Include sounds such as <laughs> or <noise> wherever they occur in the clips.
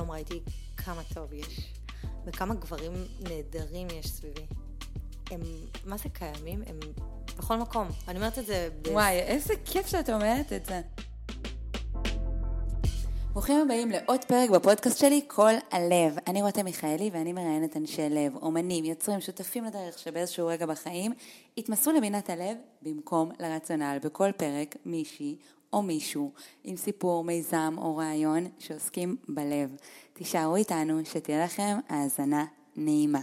פתאום ראיתי כמה טוב יש, וכמה גברים נהדרים יש סביבי. הם, מה זה קיימים? הם בכל מקום. אני אומרת את זה... ב... וואי, איזה כיף שאת אומרת את זה. ברוכים הבאים לעוד פרק בפודקאסט שלי, כל הלב. אני רותם מיכאלי ואני מראיינת אנשי לב, אומנים, יוצרים, שותפים לדרך שבאיזשהו רגע בחיים התמסרו לבינת הלב במקום לרציונל. בכל פרק מישהי או מישהו עם סיפור, מיזם או רעיון שעוסקים בלב. תישארו איתנו, שתהיה לכם האזנה נעימה.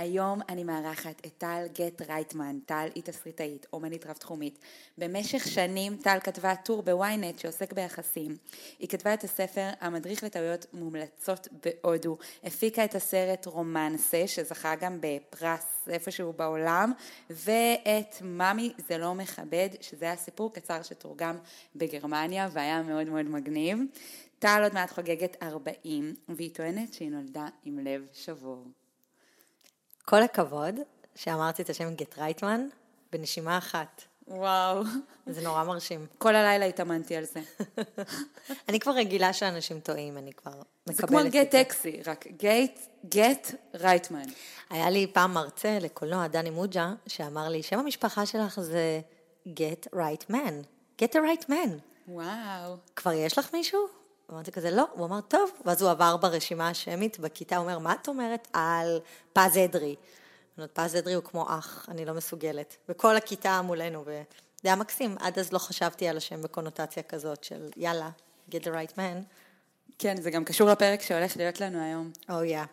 היום אני מארחת את טל גט רייטמן. טל היא תסריטאית, אומנית רב-תחומית. במשך שנים טל כתבה טור בוויינט שעוסק ביחסים. היא כתבה את הספר המדריך לטעויות מומלצות בהודו. הפיקה את הסרט רומנסה, שזכה גם בפרס איפשהו בעולם, ואת ממי זה לא מכבד, שזה היה סיפור קצר שתורגם בגרמניה והיה מאוד מאוד מגניב. טל עוד מעט חוגגת 40, והיא טוענת שהיא נולדה עם לב שבור. כל הכבוד שאמרתי את השם גט רייטמן בנשימה אחת. וואו. זה נורא מרשים. כל הלילה התאמנתי על זה. <laughs> אני כבר רגילה שאנשים טועים, אני כבר מקבלת את זה. זה כמו גט טקסי, רק גט, גט רייטמן. היה לי פעם מרצה לקולנוע, דני מוג'ה, שאמר לי, שם המשפחה שלך זה get the right man. וואו. כבר יש לך מישהו? אמרתי כזה, לא. הוא אמר, טוב. ואז הוא עבר ברשימה השמית בכיתה, הוא אומר, מה את אומרת על פז אדרי? פז אדרי הוא כמו אח, אני לא מסוגלת. וכל הכיתה מולנו, וזה היה מקסים. עד אז לא חשבתי על השם בקונוטציה כזאת של יאללה, get the right man. כן, זה גם קשור לפרק שהולך להיות לנו היום. או oh, יא. Yeah.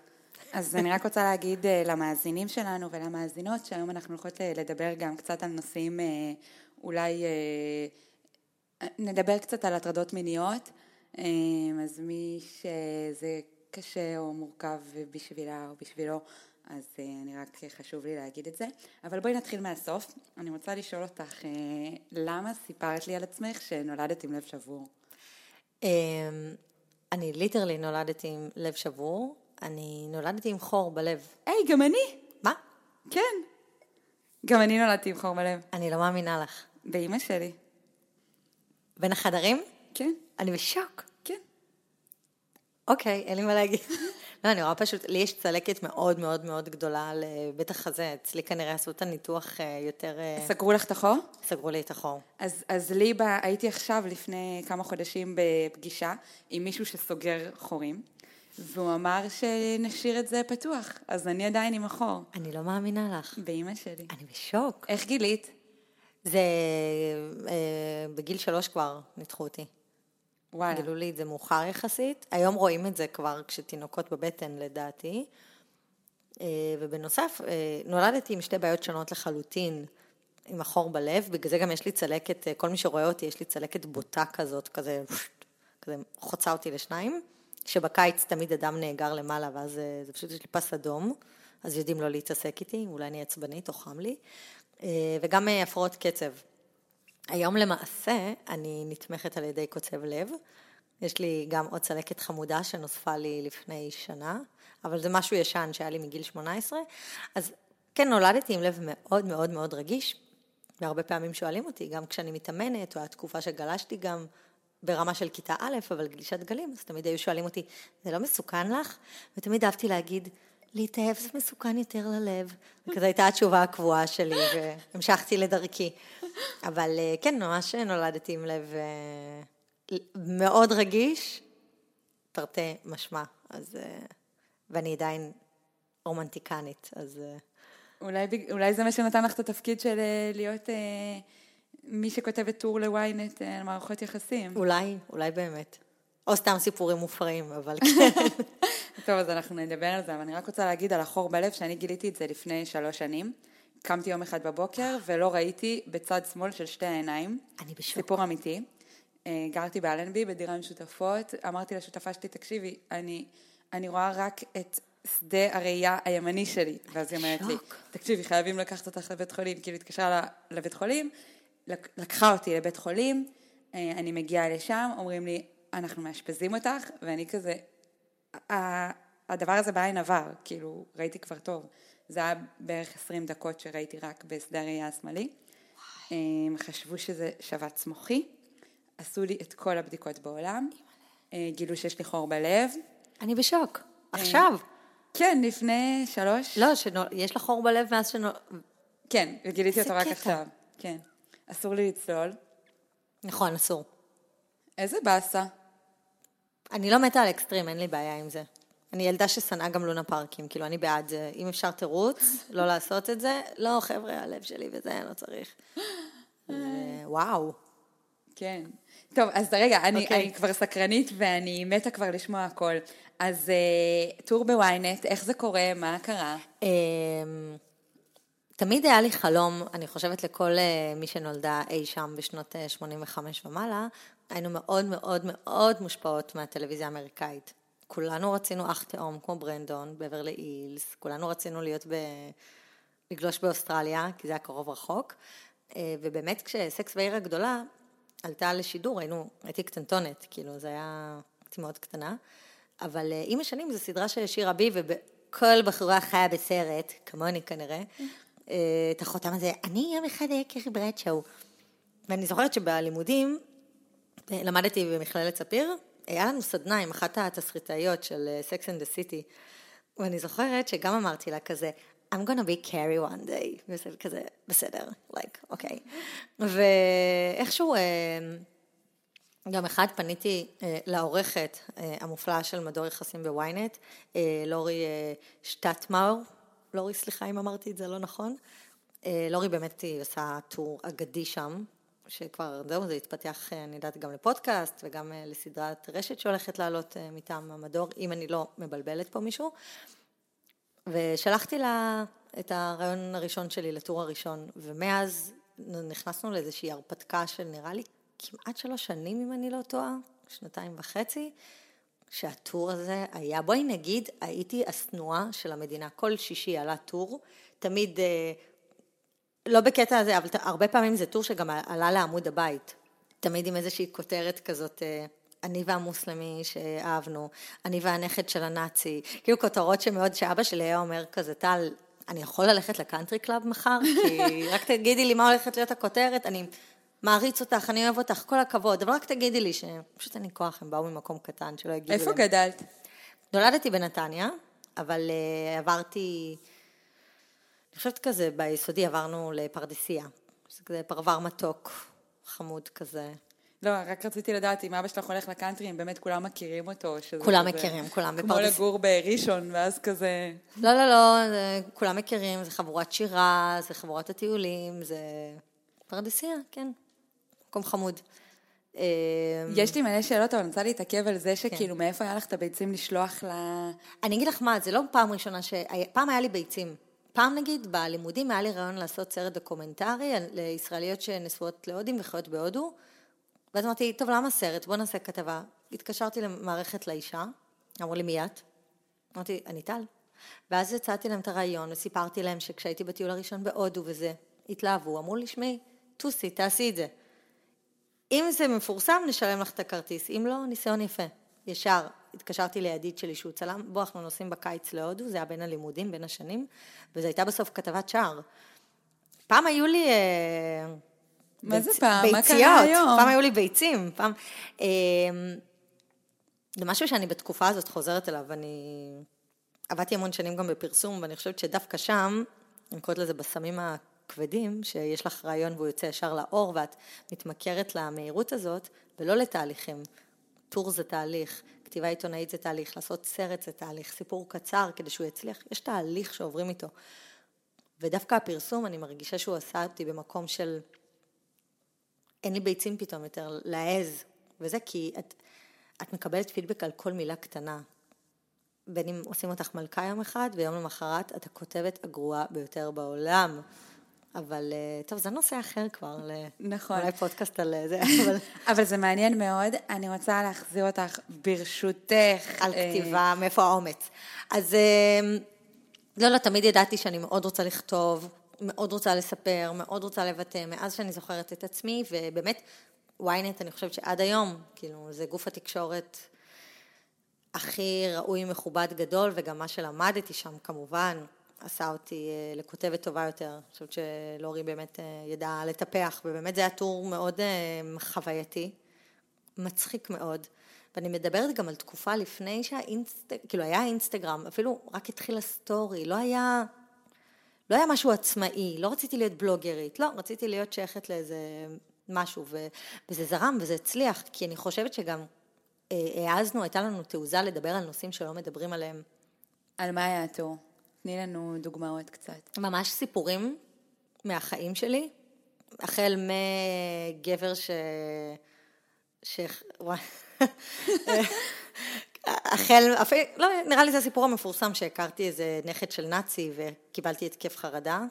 אז אני רק רוצה להגיד uh, למאזינים שלנו ולמאזינות, שהיום אנחנו הולכות לדבר גם קצת על נושאים, uh, אולי נדבר קצת על הטרדות מיניות. אמ, אז מי שזה קשה או מורכב בשבילה או בשבילו, אז אה, אני רק חשוב לי להגיד את זה. אבל בואי נתחיל מהסוף. אני רוצה לשאול אותך, אה, למה סיפרת לי על עצמך שנולדת עם לב שבור? אמ, אני ליטרלי נולדתי עם לב שבור. אני נולדתי עם חור בלב. היי, גם אני. מה? כן. גם אני נולדתי עם חור בלב. אני לא מאמינה לך. באימא שלי. בין החדרים? כן. אני בשוק. כן. אוקיי, אין לי מה להגיד. <laughs> לא, אני רואה פשוט, לי יש צלקת מאוד מאוד מאוד גדולה על בית החזה. אצלי כנראה עשו את הניתוח אה, יותר... אה, סגרו לך את החור? סגרו לי את החור. אז, אז לי, ב... הייתי עכשיו לפני כמה חודשים בפגישה עם מישהו שסוגר חורים. והוא אמר שנשאיר את זה פתוח, אז אני עדיין עם החור. אני לא מאמינה לך. באימא שלי. אני בשוק. איך גילית? זה, אה, בגיל שלוש כבר ניתחו אותי. וואלה. גילו לי את זה מאוחר יחסית. היום רואים את זה כבר כשתינוקות בבטן לדעתי. אה, ובנוסף, אה, נולדתי עם שתי בעיות שונות לחלוטין, עם החור בלב, בגלל זה גם יש לי צלקת, אה, כל מי שרואה אותי, יש לי צלקת בוטה כזאת, כזה, כזה חוצה אותי לשניים, שבקיץ תמיד אדם נאגר למעלה, ואז זה פשוט יש לי פס אדום, אז יודעים לא להתעסק איתי, אולי אני עצבנית או חם לי, וגם הפרעות קצב. היום למעשה אני נתמכת על ידי קוצב לב. יש לי גם עוד צלקת חמודה שנוספה לי לפני שנה, אבל זה משהו ישן שהיה לי מגיל 18. אז כן, נולדתי עם לב מאוד מאוד מאוד רגיש, והרבה פעמים שואלים אותי, גם כשאני מתאמנת, או התקופה שגלשתי גם ברמה של כיתה א', אבל גלישת גלים, אז תמיד היו שואלים אותי, זה לא מסוכן לך? ותמיד אהבתי להגיד, להתאהב זה מסוכן יותר ללב. וכזו הייתה התשובה הקבועה שלי, והמשכתי לדרכי. אבל אה, כן, ממש נולדתי עם לב אה, מאוד רגיש, תרתי משמע. אז, אה, ואני עדיין רומנטיקנית, אז... אולי, אולי זה מה שנתן לך את התפקיד של להיות אה, מי שכותבת טור לוויינט על מערכות יחסים. אולי, אולי באמת. או סתם סיפורים מופרעים, אבל כן. <laughs> טוב, אז אנחנו נדבר על זה, אבל אני רק רוצה להגיד על החור בלב, שאני גיליתי את זה לפני שלוש שנים. קמתי יום אחד בבוקר ולא ראיתי בצד שמאל של שתי העיניים. אני בשוק. סיפור אמיתי. אה, גרתי באלנבי בדירה עם שותפות, אמרתי לשותפה שלי, תקשיבי, אני, אני רואה רק את שדה הראייה הימני שלי. ואז היא אומרת לי, תקשיבי, חייבים לקחת אותך לבית חולים. כאילו התקשרה לבית חולים, לקחה אותי לבית חולים, אה, אני מגיעה לשם, אומרים לי, אנחנו מאשפזים אותך, ואני כזה, הדבר הזה בעין עבר, כאילו, ראיתי כבר טוב. זה היה בערך 20 דקות שראיתי רק בשדה הראייה השמאלי. הם חשבו שזה שבץ מוחי, עשו לי את כל הבדיקות בעולם, אה, גילו שיש לי חור בלב. אני בשוק. עכשיו. כן, לפני שלוש. לא, שיש לך חור בלב מאז שנ... כן, וגיליתי אותו רק. עכשיו. כן. אסור לי לצלול. נכון, אסור. איזה באסה. אני לא מתה על אקסטרים, אין לי בעיה עם זה. אני ילדה ששנאה גם לונה פארקים, כאילו, אני בעד זה. אם אפשר תירוץ, לא לעשות את זה, לא, חבר'ה, הלב שלי וזה, לא צריך. <laughs> וואו. כן. טוב, אז רגע, אני, אוקיי. אני כבר סקרנית ואני מתה כבר לשמוע הכל. אז אה, טור בוויינט, איך זה קורה, מה קרה? אמ, תמיד היה לי חלום, אני חושבת לכל אה, מי שנולדה אי שם בשנות אה, 85 ומעלה, היינו מאוד מאוד מאוד מושפעות מהטלוויזיה האמריקאית. כולנו רצינו אח תאום כמו ברנדון, בברלי אילס, כולנו רצינו להיות ב... לגלוש באוסטרליה, כי זה היה קרוב רחוק. אה, ובאמת כשסקס בעיר הגדולה עלתה לשידור, היינו, הייתי קטנטונת, כאילו זה היה, הייתי מאוד קטנה. אבל אה, עם השנים זו סדרה שהשאירה בי, וכל בחורה חיה בסרט, כמוני כנראה, אה, את החותם הזה, אני יום אחד אהיה קרי ברדשו. ואני זוכרת שבלימודים, למדתי במכללת ספיר, היה לנו סדנה עם אחת התסריטאיות של אה, Sex and the City, ואני זוכרת שגם אמרתי לה כזה, I'm gonna be carry one day, וזה כזה, בסדר, like, אוקיי. ואיכשהו, אה, גם אחד פניתי אה, לעורכת אה, המופלאה של מדור יחסים בוויינט, לורי שטטמאור, לורי, סליחה אם אמרתי את זה לא נכון. לורי באמת היא עושה טור אגדי שם, שכבר, זהו, זה התפתח, אה, אני יודעת, גם לפודקאסט וגם אה, לסדרת רשת שהולכת לעלות אה, מטעם המדור, אם אני לא מבלבלת פה מישהו. ושלחתי לה את הרעיון הראשון שלי לטור הראשון, ומאז נכנסנו לאיזושהי הרפתקה של נראה לי כמעט שלוש שנים, אם אני לא טועה, שנתיים וחצי, שהטור הזה היה, בואי נגיד, הייתי השנואה של המדינה. כל שישי עלה טור, תמיד, לא בקטע הזה, אבל הרבה פעמים זה טור שגם עלה לעמוד הבית. תמיד עם איזושהי כותרת כזאת, אה, אני והמוסלמי שאהבנו, אני והנכד של הנאצי, כאילו כותרות שמאוד, שאבא שלי היה אומר כזה, טל, אני יכול ללכת לקאנטרי קלאב מחר? כי <laughs> רק תגידי לי מה הולכת להיות הכותרת, אני מעריץ אותך, אני אוהב אותך, כל הכבוד, אבל רק תגידי לי שפשוט אין לי כוח, הם באו ממקום קטן, שלא יגידו להם. איפה גדלת? נולדתי בנתניה, אבל uh, עברתי, אני חושבת כזה, ביסודי עברנו לפרדסיה. זה כזה פרבר מתוק, חמוד כזה. לא, רק רציתי לדעת אם אבא שלך הולך לקאנטרי, אם באמת כולם מכירים אותו. כולם כזה- מכירים, כולם כמו בפרדס- לגור בראשון, ואז כזה... לא, לא, לא, זה, כולם מכירים, זה חבורת שירה, זה חבורת הטיולים, זה פרדסיה, כן, מקום חמוד. אה, יש לי מלא שאלות, אבל אני רוצה להתעכב על זה כן. שכאילו, מאיפה היה לך את הביצים לשלוח ל... אני אגיד לך מה, זה לא פעם ראשונה ש... פעם היה לי ביצים. פעם נגיד, בלימודים היה לי רעיון לעשות סרט דוקומנטרי לישראליות שנשואות להודים וחיות בהודו, ואז אמרתי, טוב, למה סרט? בוא נעשה כתבה. התקשרתי למערכת לאישה, אמרו לי, מי את? אמרתי, אני טל. ואז הצעתי להם את הרעיון וסיפרתי להם שכשהייתי בטיול הראשון בהודו וזה, התלהבו, אמרו לי, שמעי, טוסי, תעשי את זה. אם זה מפורסם, נשלם לך את הכרטיס, אם לא, ניסיון יפה. ישר התקשרתי לידיד שלי שהוא צלם, בוא, אנחנו נוסעים בקיץ להודו, זה היה בין הלימודים, בין השנים, וזו הייתה בסוף כתבת שער. פעם היו לי... אה, מה זה פעם? מה קרה ביציות. היום? פעם היו לי ביצים, פעם... אה, זה משהו שאני בתקופה הזאת חוזרת אליו, אני עבדתי המון שנים גם בפרסום, ואני חושבת שדווקא שם, אני קוראת לזה בסמים הכבדים, שיש לך רעיון והוא יוצא ישר לאור, ואת מתמכרת למהירות הזאת, ולא לתהליכים. טור זה תהליך, כתיבה עיתונאית זה תהליך, לעשות סרט זה תהליך, סיפור קצר כדי שהוא יצליח, יש תהליך שעוברים איתו. ודווקא הפרסום, אני מרגישה שהוא עשה אותי במקום של אין לי ביצים פתאום יותר להעז, וזה כי את, את מקבלת פידבק על כל מילה קטנה. בין אם עושים אותך מלכה יום אחד, ויום למחרת את הכותבת הגרועה ביותר בעולם. אבל אה, טוב, זה נושא אחר כבר, נכון. אולי פודקאסט על אה, זה, <laughs> אבל אבל זה מעניין מאוד. אני רוצה להחזיר אותך, ברשותך. על אה, כתיבה, מאיפה האומץ. אז אה, לא, לא, תמיד ידעתי שאני מאוד רוצה לכתוב, מאוד רוצה לספר, מאוד רוצה לבטא, מאז שאני זוכרת את עצמי, ובאמת, ynet, אני חושבת שעד היום, כאילו, זה גוף התקשורת הכי ראוי, מכובד, גדול, וגם מה שלמדתי שם, כמובן, עשה אותי אה, לכותבת טובה יותר. אני חושבת שלורי באמת אה, ידעה לטפח, ובאמת זה היה טור מאוד אה, חווייתי, מצחיק מאוד. ואני מדברת גם על תקופה לפני שהאינסטגרם, כאילו היה אינסטגרם, אפילו רק התחיל הסטורי, לא היה, לא היה משהו עצמאי, לא רציתי להיות בלוגרית, לא, רציתי להיות שייכת לאיזה משהו, ו, וזה זרם וזה הצליח, כי אני חושבת שגם העזנו, הייתה לנו תעוזה לדבר על נושאים שלא מדברים עליהם. על מה היה הטור? תני לנו דוגמאות קצת. ממש סיפורים מהחיים שלי, החל מגבר ש... ש... <laughs> החל, אפילו, לא, נראה לי זה הסיפור המפורסם שהכרתי איזה נכד של נאצי וקיבלתי התקף חרדה,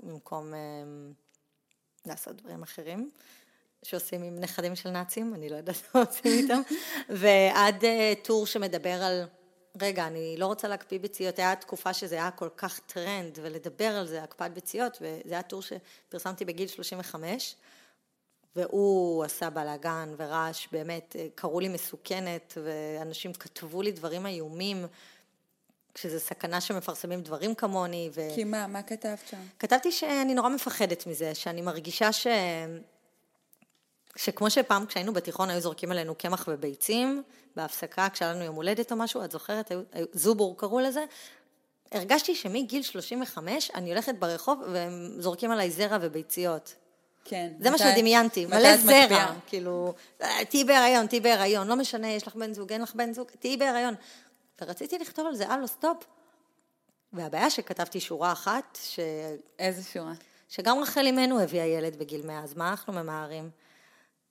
במקום אה, לעשות דברים אחרים שעושים עם נכדים של נאצים, אני לא יודעת מה עושים איתם, <laughs> ועד אה, טור שמדבר על, רגע, אני לא רוצה להקפיא ביציות, היה תקופה שזה היה כל כך טרנד, ולדבר על זה, הקפאת ביציות, וזה היה טור שפרסמתי בגיל 35, והוא עשה בלאגן ורעש, באמת, קראו לי מסוכנת, ואנשים כתבו לי דברים איומים, שזה סכנה שמפרסמים דברים כמוני. ו... כי מה, מה כתבת שם? כתבתי שאני נורא מפחדת מזה, שאני מרגישה ש... שכמו שפעם כשהיינו בתיכון היו זורקים עלינו קמח וביצים, בהפסקה כשהיה לנו יום הולדת או משהו, את זוכרת? היו, היו, זובור קראו לזה. הרגשתי שמגיל 35 אני הולכת ברחוב והם זורקים עליי זרע וביציות. כן. זה מה שדמיינתי, מלא זרע, כאילו, תהיי בהיריון, תהיי בהיריון, לא משנה, יש לך בן זוג, אין לך בן זוג, תהיי בהיריון. ורציתי לכתוב על זה, הלו, סטופ. והבעיה שכתבתי שורה אחת, ש... איזה שורה? שגם רחל אימנו הביאה ילד בגיל 100, אז מה אנחנו ממהרים?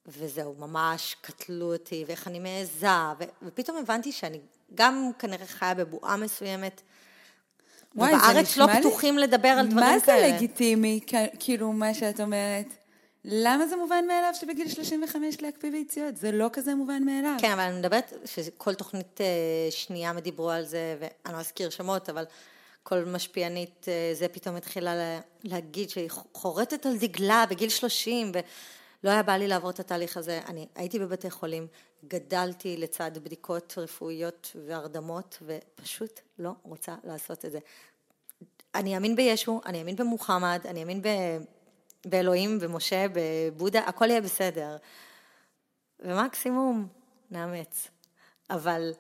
וזהו, ממש קטלו אותי, ואיך אני מעיזה, ו... ופתאום הבנתי שאני גם כנראה חיה בבועה מסוימת. וואי, ובארץ לא פתוחים לדבר על דברים כאלה. מה זה לגיטימי, כאילו, מה שאת אומרת? למה זה מובן מאליו שבגיל 35 להקפיא ביציות? זה לא כזה מובן מאליו. כן, אבל אני מדברת שכל תוכנית אה, שנייה מדיברו על זה, ואני לא אזכיר שמות, אבל כל משפיענית אה, זה פתאום התחילה להגיד שהיא חורטת על דגלה בגיל 30, ולא היה בא לי לעבור את התהליך הזה. אני הייתי בבתי חולים, גדלתי לצד בדיקות רפואיות והרדמות, ופשוט לא רוצה לעשות את זה. אני אאמין בישו, אני אאמין במוחמד, אני אאמין ב... באלוהים, במשה, בבודה, הכל יהיה בסדר. ומקסימום, נאמץ. אבל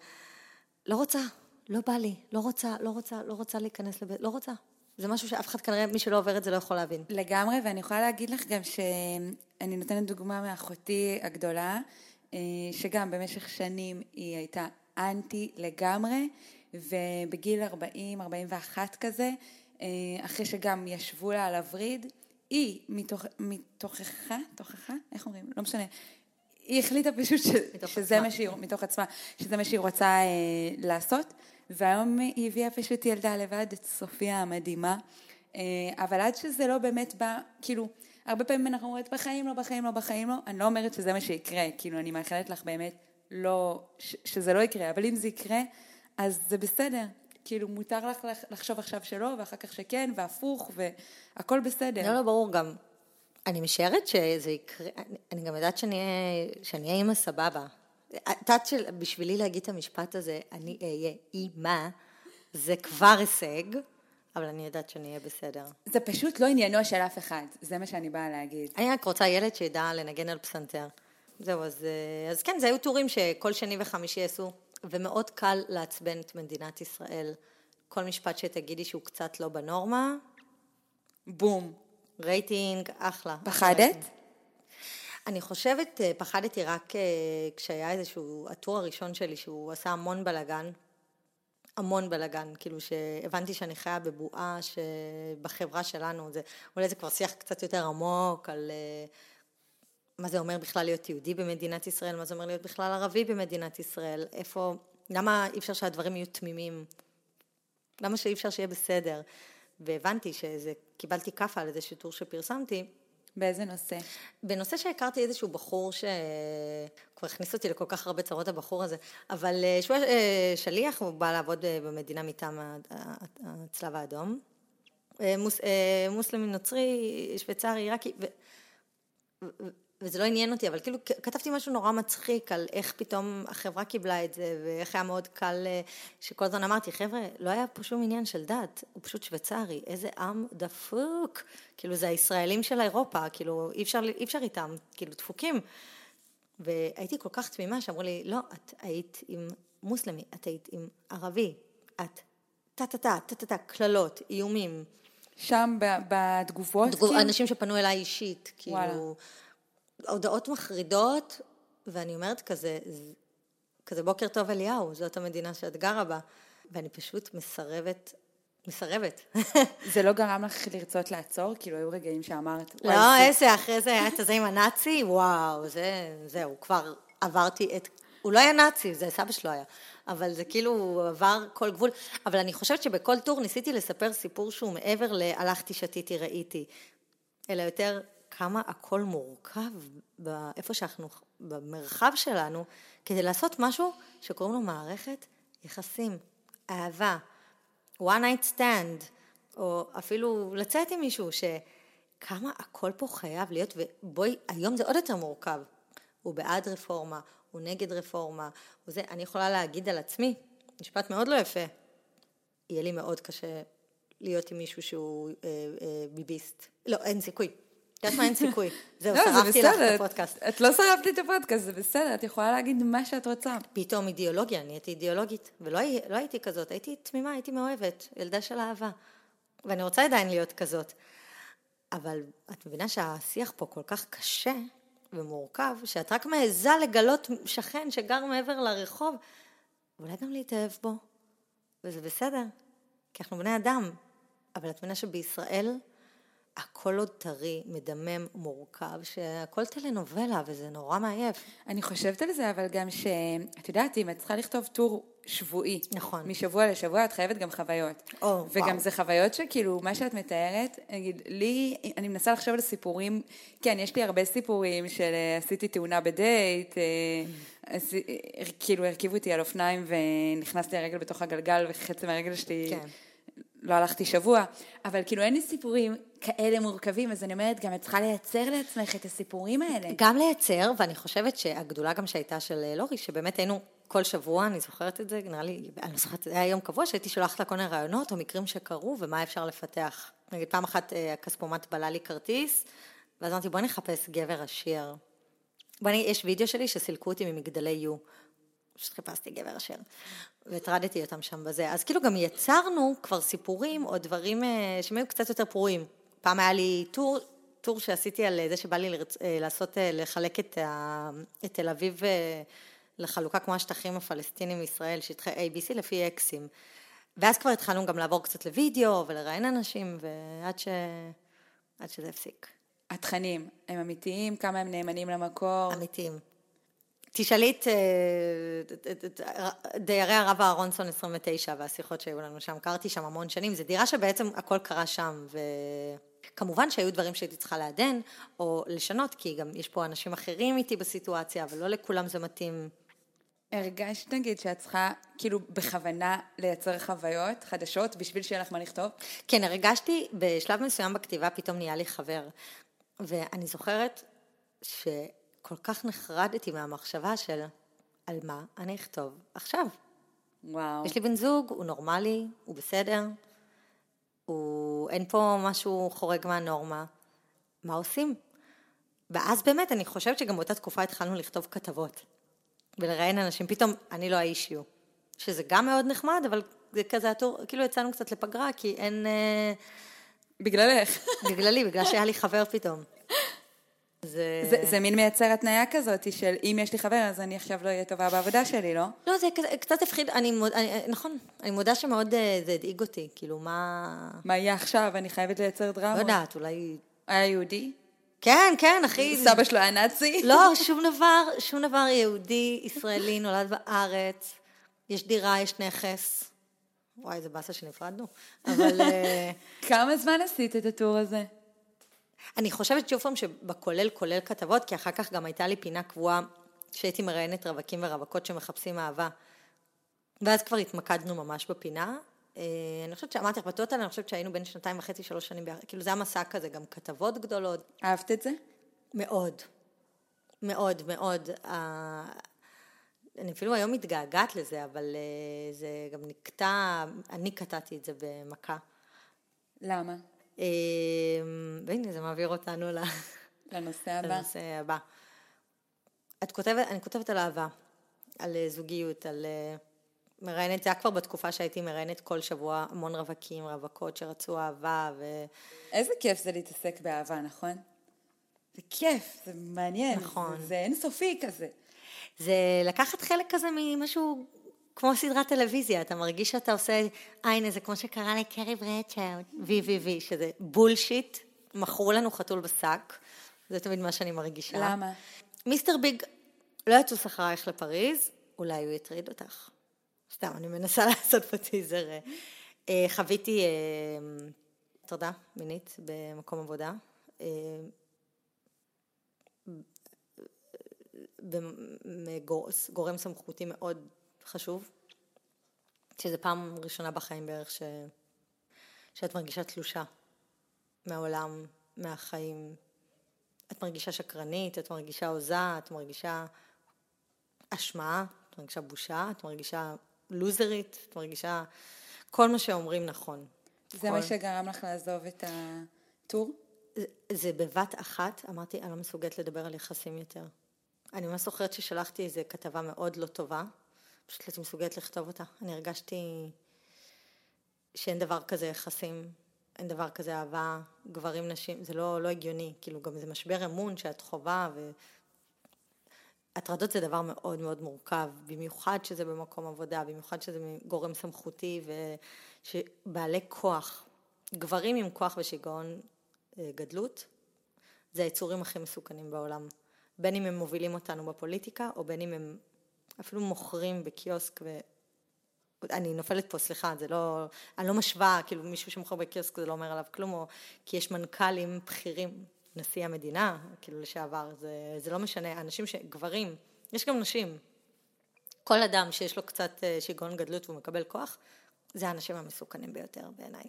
לא רוצה, לא בא לי, לא רוצה, לא רוצה, לא רוצה להיכנס לבית, לא רוצה. זה משהו שאף אחד כנראה, מי שלא עובר את זה לא יכול להבין. לגמרי, ואני יכולה להגיד לך גם שאני נותנת דוגמה מאחותי הגדולה, אה, שגם במשך שנים היא הייתה אנטי לגמרי, ובגיל 40, 41 כזה, אה, אחרי שגם ישבו לה על הווריד, היא מתוך, מתוכחה, תוכחה, איך אומרים? לא משנה. היא החליטה פשוט ש, שזה מה שהיא, מתוך עצמה, שזה מה שהיא רוצה אה, לעשות, והיום היא הביאה פשוט ילדה לבד, את סופיה המדהימה, אה, אבל עד שזה לא באמת בא, כאילו, הרבה פעמים אנחנו אומרים, בחיים לא, בחיים לא, בחיים לא, אני לא אומרת שזה מה שיקרה, כאילו, אני מאחלת לך באמת לא, ש, שזה לא יקרה, אבל אם זה יקרה, אז זה בסדר, כאילו מותר לך לחשוב עכשיו שלא, ואחר כך שכן, והפוך, והכל בסדר. לא, לא, ברור גם. אני משערת שזה יקרה, אני, אני גם יודעת שאני אהיה אימא סבבה. את יודעת שבשבילי להגיד את המשפט הזה, אני אהיה אימא, זה כבר הישג, אבל אני יודעת שאני אהיה בסדר. זה פשוט לא עניינו של אף אחד, זה מה שאני באה להגיד. אני רק רוצה ילד שידע לנגן על פסנתר. זהו, אז, אז כן, זה היו טורים שכל שני וחמישי עשו ומאוד קל לעצבן את מדינת ישראל. כל משפט שתגידי שהוא קצת לא בנורמה, בום. רייטינג, אחלה. פחדת? אני חושבת, אה, פחדתי רק אה, כשהיה איזשהו, הטור הראשון שלי, שהוא עשה המון בלאגן, המון בלאגן, כאילו שהבנתי שאני חיה בבועה שבחברה שלנו, זה, אולי זה כבר שיח קצת יותר עמוק על אה, מה זה אומר בכלל להיות יהודי במדינת ישראל, מה זה אומר להיות בכלל ערבי במדינת ישראל, איפה, למה אי אפשר שהדברים יהיו תמימים, למה שאי אפשר שיהיה בסדר, והבנתי שזה, קיבלתי כאפה על איזה שיטור שפרסמתי. באיזה נושא? בנושא שהכרתי איזשהו בחור שכבר הכניס אותי לכל כך הרבה צרות הבחור הזה, אבל אה, שהוא אה, שליח, הוא בא לעבוד אה, במדינה מטעם הצלב האדום. מוס, מוסלמי נוצרי, שוויצרי, עיראקי, וזה לא עניין אותי, אבל כאילו כתבתי משהו נורא מצחיק על איך פתאום החברה קיבלה את זה, ואיך היה מאוד קל, אה, שכל הזמן אמרתי, חבר'ה, לא היה פה שום עניין של דת, הוא פשוט שוויצרי, איזה עם דפוק, כאילו זה הישראלים של אירופה, כאילו אי אפשר, אי אפשר איתם, כאילו דפוקים. והייתי כל כך תמימה שאמרו לי, לא, את היית עם מוסלמי, את היית עם ערבי, את טה-טה-טה, טה-טה-טה, קללות, איומים. שם בתגובות? תגוב, כאילו? אנשים שפנו אליי אישית, וואלה. הודעות מחרידות, ואני אומרת כזה, כזה בוקר טוב אליהו, זאת המדינה שאת גרה בה, ואני פשוט מסרבת, מסרבת. <laughs> זה לא גרם לך לרצות לעצור? כאילו, היו רגעים שאמרת... "וואי, לא, זה- איזה, אחרי זה היה את הזה עם הנאצי, וואו, זה, זהו, כבר עברתי את... הוא לא היה נאצי, זה סבא שלו היה, אבל זה כאילו, הוא עבר כל גבול. אבל אני חושבת שבכל טור ניסיתי לספר סיפור שהוא מעבר ל"הלכתי, שתיתי, ראיתי", אלא יותר כמה הכל מורכב באיפה שאנחנו, במרחב שלנו, כדי לעשות משהו שקוראים לו מערכת יחסים, אהבה, one night stand, או אפילו לצאת עם מישהו, שכמה הכל פה חייב להיות, ובואי, היום זה עוד יותר מורכב. הוא בעד רפורמה, הוא נגד רפורמה, הוא זה, אני יכולה להגיד על עצמי, משפט מאוד לא יפה, יהיה לי מאוד קשה להיות עם מישהו שהוא אה, אה, ביביסט. לא, אין סיכוי. יודעת מה, אין סיכוי. זהו, לא, זה שרפתי לך בסדר. את הפודקאסט. את לא שרפת לי את הפודקאסט, זה בסדר, את יכולה להגיד מה שאת רוצה. פתאום אידיאולוגיה, נהייתי אידיאולוגית, ולא לא הייתי כזאת, הייתי תמימה, הייתי מאוהבת, ילדה של אהבה. ואני רוצה עדיין להיות כזאת. אבל את מבינה שהשיח פה כל כך קשה ומורכב, שאת רק מעיזה לגלות שכן שגר מעבר לרחוב, ואולי גם להתאהב בו, וזה בסדר, כי אנחנו בני אדם. אבל את מבינה שבישראל הכל עוד טרי, מדמם, מורכב, שהכל טלנובלה, וזה נורא מעייף. אני חושבת על זה, אבל גם ש... את יודעת, אם את צריכה לכתוב טור שבועי, נכון. משבוע לשבוע, את חייבת גם חוויות. או, וגם וואו. זה חוויות שכאילו, מה שאת מתארת, נגיד, לי, אני מנסה לחשוב על סיפורים, כן, יש לי הרבה סיפורים של אה, עשיתי תאונה בדייט, אה, עשי- אה, כאילו הרכיבו אותי על אופניים ונכנסתי הרגל בתוך הגלגל וחצי מהרגל שלי... כן. לא הלכתי שבוע, אבל כאילו אין לי סיפורים כאלה מורכבים, אז אני אומרת, גם את צריכה לייצר לעצמך את הסיפורים האלה. גם לייצר, ואני חושבת שהגדולה גם שהייתה של אה, לורי, שבאמת היינו כל שבוע, אני זוכרת את זה, נראה לי, אני זוכרת, זה היה יום קבוע שהייתי שולחת לה כל מיני רעיונות או מקרים שקרו ומה אפשר לפתח. נגיד, פעם אחת אה, הכספומט בלה לי כרטיס, ואז אמרתי, בואי נחפש גבר עשיר. בואי, יש וידאו שלי שסילקו אותי ממגדלי יו. פשוט חיפשתי גבר עשיר, והטרדתי אותם שם בזה. אז כאילו גם יצרנו כבר סיפורים או דברים אה, שהם היו קצת יותר פרועים. פעם היה לי טור, טור שעשיתי על זה שבא לי לרצ... אה, לעשות, אה, לחלק את, ה... את תל אביב אה, לחלוקה כמו השטחים הפלסטינים מישראל, שטחי ABC לפי אקסים. ואז כבר התחלנו גם לעבור קצת לוידאו ולראיין אנשים, ועד ש... עד שזה הפסיק. התכנים, הם אמיתיים? כמה הם נאמנים למקור? אמיתיים. תשאלי את, אה, את דיירי הרב אהרונסון 29 והשיחות שהיו לנו שם, קרתי שם המון שנים, זו דירה שבעצם הכל קרה שם, וכמובן שהיו דברים שהייתי צריכה לעדן או לשנות, כי גם יש פה אנשים אחרים איתי בסיטואציה, אבל לא לכולם זה מתאים. הרגשת נגיד שאת צריכה כאילו בכוונה לייצר חוויות חדשות בשביל שיהיה לך מה לכתוב? כן, הרגשתי בשלב מסוים בכתיבה, פתאום נהיה לי חבר, ואני זוכרת שכל כך נחרדתי מהמחשבה של על מה אני אכתוב עכשיו. וואו. יש לי בן זוג, הוא נורמלי, הוא בסדר, הוא... אין פה משהו חורג מהנורמה, מה עושים? ואז באמת, אני חושבת שגם באותה תקופה התחלנו לכתוב כתבות ולראיין אנשים, פתאום אני לא האישיו, שזה גם מאוד נחמד, אבל זה כזה הטור, כאילו יצאנו קצת לפגרה, כי אין... אה, בגללך. בגללי, בגלל שהיה לי חבר פתאום. זה... זה, זה מין מייצר התניה כזאת של אם יש לי חבר אז אני עכשיו לא אהיה טובה בעבודה שלי, לא? לא, זה קצת הפחיד, אני, מוד, אני, נכון, אני מודה שמאוד אה, זה הדאיג אותי, כאילו מה... מה יהיה עכשיו? אני חייבת לייצר לא דרמה. יודעת, אולי... היה יהודי? כן, כן, אחי. סבא שלו היה נאצי? לא, שום דבר, שום דבר יהודי, ישראלי, נולד בארץ, יש דירה, יש נכס. וואי, איזה באסה שנפרדנו. אבל אה, כמה זמן עשית את הטור הזה? אני חושבת שוב פעם שבכולל כולל כתבות, כי אחר כך גם הייתה לי פינה קבועה שהייתי מראיינת רווקים ורווקות שמחפשים אהבה. ואז כבר התמקדנו ממש בפינה. אה, אני חושבת שאמרתי לך, בטוטל, אני חושבת שהיינו בין שנתיים וחצי, שלוש שנים. כאילו זה היה מסע כזה, גם כתבות גדולות. אהבת את זה? מאוד. מאוד, מאוד. אה, אני אפילו היום מתגעגעת לזה, אבל אה, זה גם נקטע, אני קטעתי את זה במכה. למה? אה, והנה, זה מעביר אותנו לנושא הבא. לנושא הבא. את כותבת, אני כותבת על אהבה, על אה, זוגיות, על... אה, מראיינת, זה היה כבר בתקופה שהייתי מראיינת כל שבוע המון רווקים, רווקות שרצו אהבה ו... איזה כיף זה להתעסק באהבה, נכון? זה כיף, זה מעניין. נכון. זה, זה אינסופי כזה. זה לקחת חלק כזה ממשהו כמו סדרת טלוויזיה, אתה מרגיש שאתה עושה, אה הנה זה כמו שקרה לקרי ברדשו, וי וי וי, שזה בולשיט, מכרו לנו חתול בשק, זה תמיד מה שאני מרגישה. למה? מיסטר ביג לא יטוס אחרייך לפריז, אולי הוא יטריד אותך. סתם, אני מנסה <laughs> לעשות פה טיזר. אה, חוויתי אה, הטרדה מינית במקום עבודה. אה, גורם סמכותי מאוד חשוב, שזה פעם ראשונה בחיים בערך ש... שאת מרגישה תלושה מהעולם, מהחיים. את מרגישה שקרנית, את מרגישה הוזה, את מרגישה אשמה, את מרגישה בושה, את מרגישה לוזרית, את מרגישה כל מה שאומרים נכון. זה כל... מה שגרם לך לעזוב את הטור? זה, זה בבת אחת, אמרתי, אני לא מסוגלת לדבר על יחסים יותר. אני ממש זוכרת ששלחתי איזו כתבה מאוד לא טובה, פשוט הייתי מסוגלת לכתוב אותה. אני הרגשתי שאין דבר כזה יחסים, אין דבר כזה אהבה, גברים, נשים, זה לא, לא הגיוני, כאילו גם זה משבר אמון שאת חווה, והטרדות זה דבר מאוד מאוד מורכב, במיוחד שזה במקום עבודה, במיוחד שזה גורם סמכותי ושבעלי כוח, גברים עם כוח ושיגעון אה, גדלות, זה היצורים הכי מסוכנים בעולם. בין אם הם מובילים אותנו בפוליטיקה, או בין אם הם אפילו מוכרים בקיוסק ו... אני נופלת פה, סליחה, זה לא, אני לא משווה, כאילו מישהו שמוכר בקיוסק זה לא אומר עליו כלום, או כי יש מנכ"לים בכירים, נשיא המדינה, כאילו לשעבר, זה, זה לא משנה, אנשים ש... גברים, יש גם נשים, כל אדם שיש לו קצת אה, שיגעון גדלות והוא מקבל כוח, זה האנשים המסוכנים ביותר בעיניי.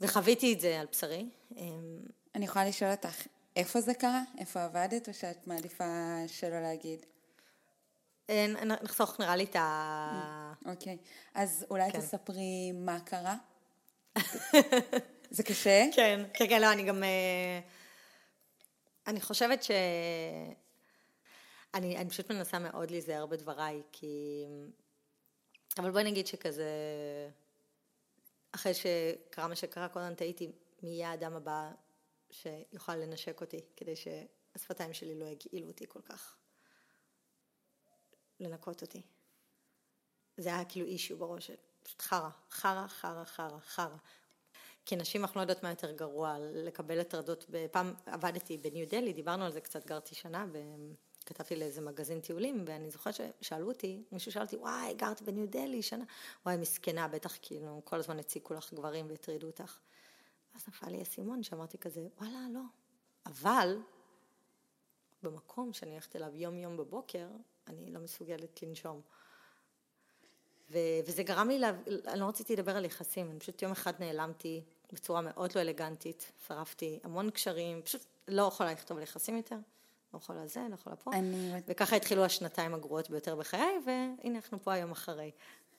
וחוויתי את זה על בשרי. אמ, אני יכולה לשאול אותך, איפה זה קרה? איפה עבדת, או שאת מעדיפה שלא להגיד? אה, נחסוך נראה לי את ה... אוקיי, אז אולי כן. תספרי מה קרה? <laughs> זה קשה? כן, כן, כן, לא, אני גם... אה, אני חושבת ש... אני, אני פשוט מנסה מאוד להיזהר בדבריי, כי... אבל בואי נגיד שכזה... אחרי שקרה מה שקרה, כל הזמן תהיתי מי יהיה האדם הבא שיוכל לנשק אותי, כדי שהשפתיים שלי לא יגעילו אותי כל כך. לנקות אותי. זה היה כאילו אישיו בראש, פשוט חרא, חרא, חרא, חרא, חרא. כי נשים אנחנו לא יודעות מה יותר גרוע, לקבל הטרדות, פעם עבדתי בניו דלי, דיברנו על זה קצת, גרתי שנה, וכתבתי לאיזה מגזין טיולים, ואני זוכרת ששאלו אותי, מישהו שאל אותי, וואי, גרת בניו דלי שנה, וואי, מסכנה, בטח כאילו, כל הזמן הציקו לך גברים והטרידו אותך. אז נפל לי אסימון שאמרתי כזה, וואלה, לא. אבל, במקום שאני הולכת אליו יום-יום בבוקר, אני לא מסוגלת לנשום. ו- וזה גרם לי, לה... אני לא רציתי לדבר על יחסים, אני פשוט יום אחד נעלמתי בצורה מאוד לא אלגנטית, שרפתי המון קשרים, פשוט לא יכולה לכתוב על יחסים יותר, לא יכולה זה, לא יכולה פה. אני... וככה התחילו השנתיים הגרועות ביותר בחיי, והנה אנחנו פה היום אחרי.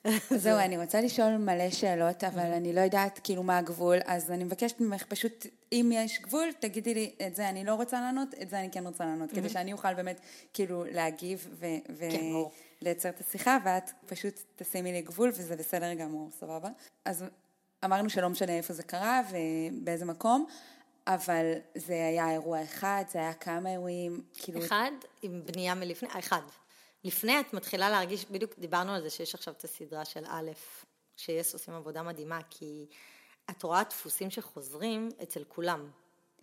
<laughs> זהו, אני רוצה לשאול מלא שאלות, אבל אני לא יודעת כאילו מה הגבול, אז אני מבקשת ממך פשוט, אם יש גבול, תגידי לי, את זה אני לא רוצה לענות, את זה אני כן רוצה לענות, כדי שאני אוכל באמת כאילו להגיב ולייצר כן, את השיחה, ואת פשוט תשימי לי גבול, וזה בסדר גמור, סבבה? אז אמרנו שלא משנה איפה זה קרה ובאיזה מקום, אבל זה היה אירוע אחד, זה היה כמה אירועים, כאילו... אחד עם בנייה מלפני, אחד. לפני את מתחילה להרגיש, בדיוק דיברנו על זה שיש עכשיו את הסדרה של א', שיס עושים עבודה מדהימה, כי את רואה דפוסים שחוזרים אצל כולם.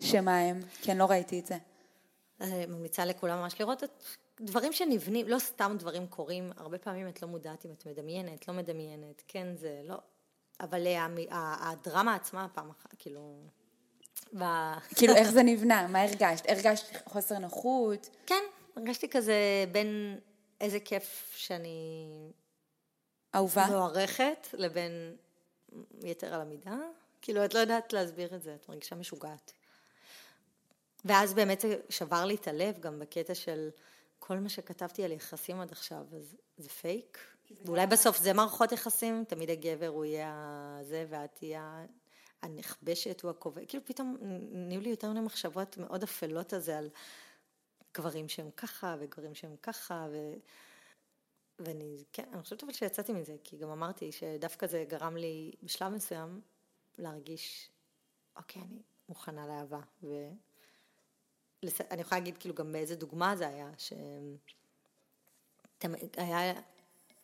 שמה הם? כן, לא ראיתי את זה. אה, ממליצה לכולם ממש לראות את דברים שנבנים, לא סתם דברים קורים, הרבה פעמים את לא מודעת אם את מדמיינת, לא מדמיינת, כן זה, לא, אבל הדרמה עצמה פעם אחת, כאילו... ב... כאילו איך <laughs> זה נבנה? מה הרגשת? הרגשת חוסר נוחות? כן, הרגשתי כזה בין איזה כיף שאני... אהובה? מוערכת, לבין יתר על המידה. כאילו, את לא יודעת להסביר את זה, את מרגישה משוגעת. ואז באמת זה שבר לי את הלב גם בקטע של כל מה שכתבתי על יחסים עד עכשיו, אז זה פייק. ואולי בסוף זה מערכות יחסים, תמיד הגבר הוא יהיה זה ואת תהיה הנכבשת, הוא הקובע. כאילו פתאום נהיו לי יותר מיני מחשבות מאוד אפלות על זה, על גברים שהם ככה, וגברים שהם ככה, ו... ואני, כן, אני חושבת אבל שיצאתי מזה, כי גם אמרתי שדווקא זה גרם לי בשלב מסוים להרגיש, אוקיי, אני מוכנה לאהבה. ואני יכולה להגיד כאילו גם באיזה דוגמה זה היה, ש... היה,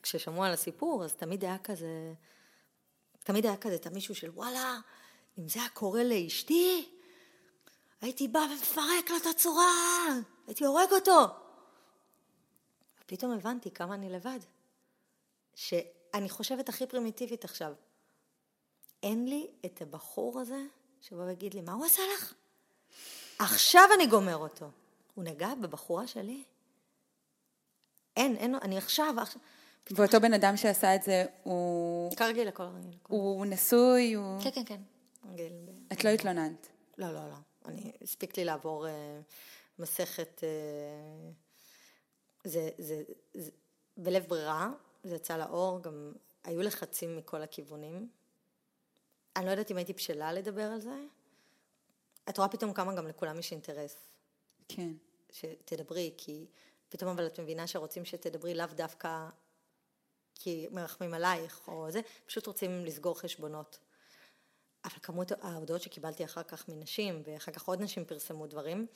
כששמעו על הסיפור, אז תמיד היה כזה, תמיד היה כזה את המישהו של וואלה, אם זה היה קורה לאשתי, הייתי בא ומפרק לו את הצורה, הייתי הורג אותו. ופתאום הבנתי כמה אני לבד. שאני חושבת הכי פרימיטיבית עכשיו, אין לי את הבחור הזה שבא ויגיד לי, מה הוא עשה לך? עכשיו אני גומר אותו. הוא נגע בבחורה שלי? אין, אין, אני עכשיו, עכשיו. ואותו בן אדם שעשה את זה, הוא... כרגיל, הכל רגיל. הוא נשוי, הוא... כן, כן, כן. את לא התלוננת. לא, לא, לא. אני, הספיק לי לעבור uh, מסכת, uh, זה, זה, זה, בלב ברירה, זה יצא לאור, גם היו לחצים מכל הכיוונים. אני לא יודעת אם הייתי בשלה לדבר על זה. את רואה פתאום כמה גם לכולם יש אינטרס. כן. שתדברי, כי פתאום אבל את מבינה שרוצים שתדברי לאו דווקא כי מרחמים עלייך או זה, פשוט רוצים לסגור חשבונות. אבל כמות ההודעות שקיבלתי אחר כך מנשים, ואחר כך עוד נשים פרסמו דברים,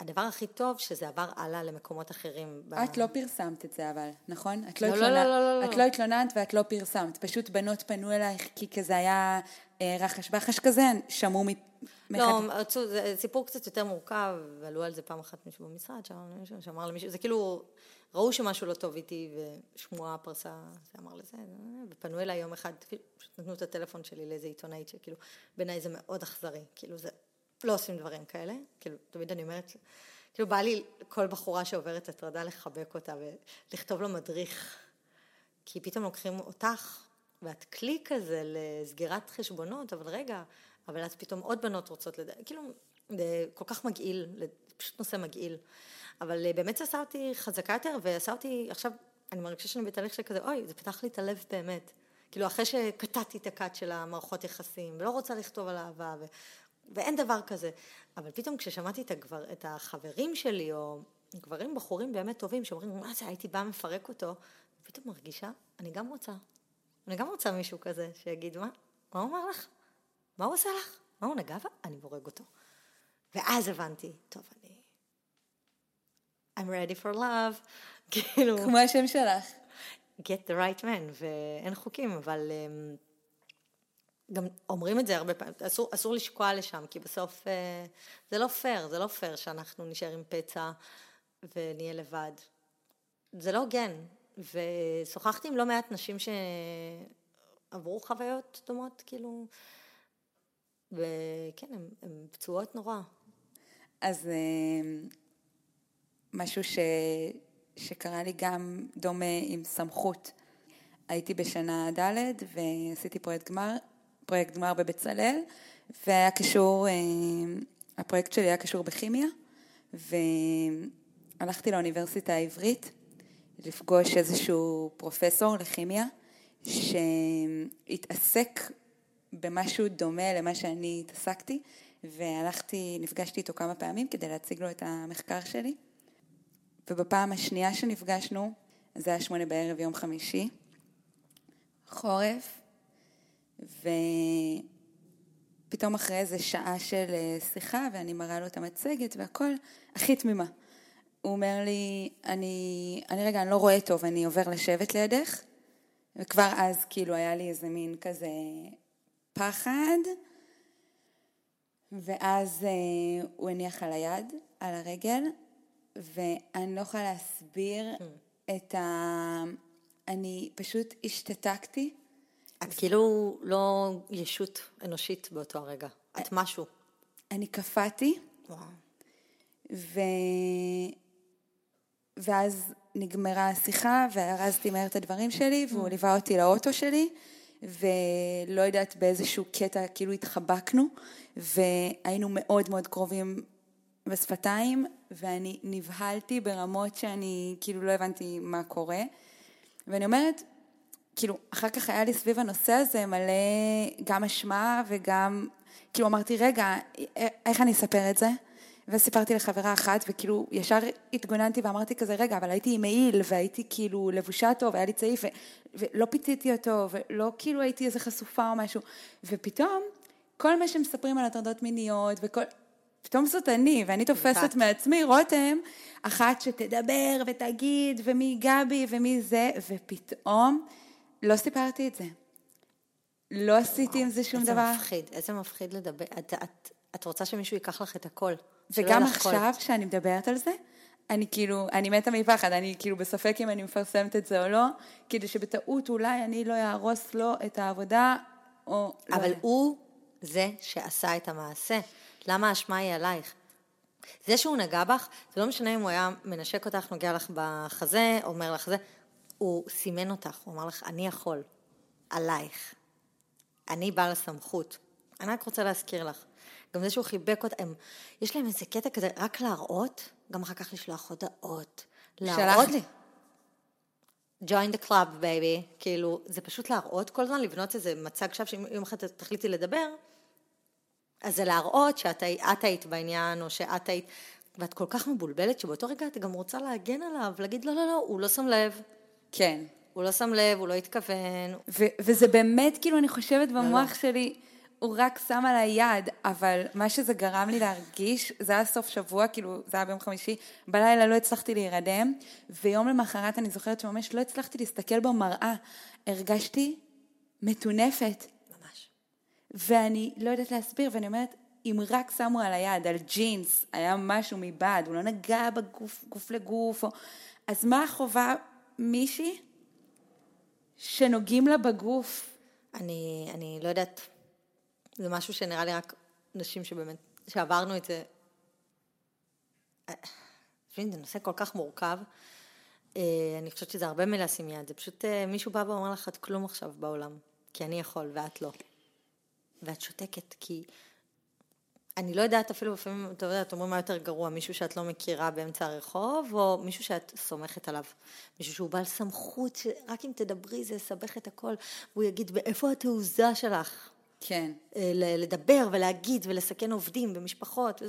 הדבר הכי טוב שזה עבר הלאה למקומות אחרים. את ב... לא פרסמת את זה אבל, נכון? את לא, לא, התלוננת, לא, לא, לא, לא. את לא התלוננת ואת לא פרסמת, פשוט בנות פנו אלייך כי כזה היה אה, רחש בחש כזה, שמעו מ... לא, רצו, זה סיפור קצת יותר מורכב, ועלו על זה פעם אחת מישהו במשרד, שאמר למישהו, זה כאילו, ראו שמשהו לא טוב איתי, ושמועה פרסה, זה אמר לזה, ופנו אליי יום אחד, פשוט נתנו את הטלפון שלי לאיזה עיתונאית, שכאילו, בעיניי זה מאוד אכזרי, כאילו זה, לא עושים דברים כאלה, כאילו, תמיד אני אומרת, כאילו בא לי כל בחורה שעוברת הטרדה לחבק אותה ולכתוב לו מדריך, כי פתאום לוקחים אותך, ואת כלי כזה לסגירת חשבונות, אבל רגע, אבל אז פתאום עוד בנות רוצות לדעת, כאילו, זה כל כך מגעיל, פשוט נושא מגעיל. אבל אה, באמת זה עשה אותי חזקה יותר, ועשה אותי, עכשיו, אני מרגישה שאני בתהליך של כזה, אוי, זה פתח לי את הלב באמת. כאילו, אחרי שקטעתי את הקאט של המערכות יחסים, ולא רוצה לכתוב על אהבה. ואין דבר כזה. אבל פתאום כששמעתי את, הגבר, את החברים שלי, או גברים, בחורים באמת טובים, שאומרים, מה זה, הייתי באה מפרק אותו, פתאום מרגישה, אני גם רוצה. אני גם רוצה מישהו כזה, שיגיד, מה? מה הוא אומר לך? מה הוא עושה לך? מה הוא נגע? אני בורג אותו. ואז הבנתי, טוב, אני... I'm ready for love, <laughs> כאילו... כמו השם שלך. get the right man, ואין חוקים, אבל um, גם אומרים את זה הרבה פעמים, אסור, אסור לשקוע לשם, כי בסוף uh, זה לא פייר, זה לא פייר שאנחנו נשאר עם פצע ונהיה לבד. זה לא הוגן, ושוחחתי עם לא מעט נשים שעברו חוויות דומות, כאילו, וכן, הן פצועות נורא. אז אה, משהו ש... שקרה לי גם דומה עם סמכות. הייתי בשנה ד' ועשיתי פרויקט גמר, פרויקט גמר בבצלאל, והיה קשור, אה, הפרויקט שלי היה קשור בכימיה, והלכתי לאוניברסיטה העברית לפגוש איזשהו פרופסור לכימיה, שהתעסק במשהו דומה למה שאני התעסקתי, והלכתי, נפגשתי איתו כמה פעמים כדי להציג לו את המחקר שלי. ובפעם השנייה שנפגשנו, זה היה שמונה בערב יום חמישי, חורף, ופתאום אחרי איזה שעה של אה, שיחה, ואני מראה לו את המצגת והכל, הכי תמימה. הוא אומר לי, אני, אני רגע, אני לא רואה טוב, אני עובר לשבת לידך, וכבר אז כאילו היה לי איזה מין כזה פחד, ואז אה, הוא הניח על היד, על הרגל, ואני לא יכולה להסביר mm. את ה... אני פשוט השתתקתי. את כאילו לא ישות אנושית באותו הרגע, את משהו. אני קפאתי, ו... ואז נגמרה השיחה וארזתי מהר את הדברים שלי והוא mm. ליווה אותי לאוטו שלי ולא יודעת באיזשהו קטע כאילו התחבקנו והיינו מאוד מאוד קרובים בשפתיים ואני נבהלתי ברמות שאני כאילו לא הבנתי מה קורה ואני אומרת כאילו אחר כך היה לי סביב הנושא הזה מלא גם אשמה וגם כאילו אמרתי רגע איך אני אספר את זה וסיפרתי לחברה אחת, וכאילו ישר התגוננתי ואמרתי כזה, רגע, אבל הייתי עם מעיל, והייתי כאילו לבושה טוב, והיה לי צעיף, ו- ולא פיציתי אותו, ולא כאילו הייתי איזה חשופה או משהו. ופתאום, כל מה שמספרים על הטרדות מיניות, וכל... פתאום זאת אני, ואני תופסת מעצמי, רותם, אחת שתדבר ותגיד, ומי גבי ומי זה, ופתאום לא סיפרתי את זה. לא עשיתי עם זה שום איזה דבר. מפחיד, איזה מפחיד לדבר. את, את, את רוצה שמישהו ייקח לך את הכל. וגם. עכשיו, כשאני מדברת על זה, אני כאילו, אני מתה מפחד, אני כאילו בספק אם אני מפרסמת את זה או לא, כדי שבטעות אולי אני לא אהרוס לו את העבודה, או... לא אבל יודעת. הוא זה שעשה את המעשה. למה האשמה היא עלייך? זה שהוא נגע בך, זה לא משנה אם הוא היה מנשק אותך, נוגע לך בחזה, אומר לך זה, הוא סימן אותך, הוא אמר לך, אני יכול, עלייך. אני בעל הסמכות. אני רק רוצה להזכיר לך. גם זה שהוא חיבק אותה, הם, יש להם איזה קטע כזה, רק להראות, גם אחר כך לשלוח הודעות. להראות לי. join the club baby, כאילו, זה פשוט להראות כל הזמן, לבנות איזה מצג שווא, שאם יום אחד תחליטי לדבר, אז זה להראות שאת הי- את היית בעניין, או שאת היית, ואת כל כך מבולבלת, שבאותו רגע את גם רוצה להגן עליו, להגיד, לא, לא, לא, הוא לא שם לב, כן. הוא לא שם לב, הוא לא התכוון. ו- וזה באמת, כאילו, אני חושבת לא. במוח שלי, הוא רק שם על היד, אבל מה שזה גרם לי להרגיש, זה היה סוף שבוע, כאילו, זה היה ביום חמישי, בלילה לא הצלחתי להירדם, ויום למחרת אני זוכרת שממש לא הצלחתי להסתכל במראה. הרגשתי מטונפת, ממש. ואני לא יודעת להסביר, ואני אומרת, אם רק שמו על היד, על ג'ינס, היה משהו מבעד, הוא לא נגע בגוף, גוף לגוף, או... אז מה החובה מישהי שנוגעים לה בגוף? אני, אני לא יודעת, זה משהו שנראה לי רק נשים שבאמת, שעברנו את זה. תשמעי, זה נושא כל כך מורכב. אה, אני חושבת שזה הרבה מלשים יד. זה פשוט אה, מישהו בא ואומר לך, את כלום עכשיו בעולם, כי אני יכול ואת לא. ואת שותקת, כי אני לא יודעת אפילו לפעמים, אתה יודע, את אומרים מה יותר גרוע, מישהו שאת לא מכירה באמצע הרחוב, או מישהו שאת סומכת עליו. מישהו שהוא בעל סמכות, שרק אם תדברי זה יסבך את הכל, והוא יגיד, ואיפה התעוזה שלך? כן. אה, לדבר ולהגיד ולסכן עובדים ומשפחות.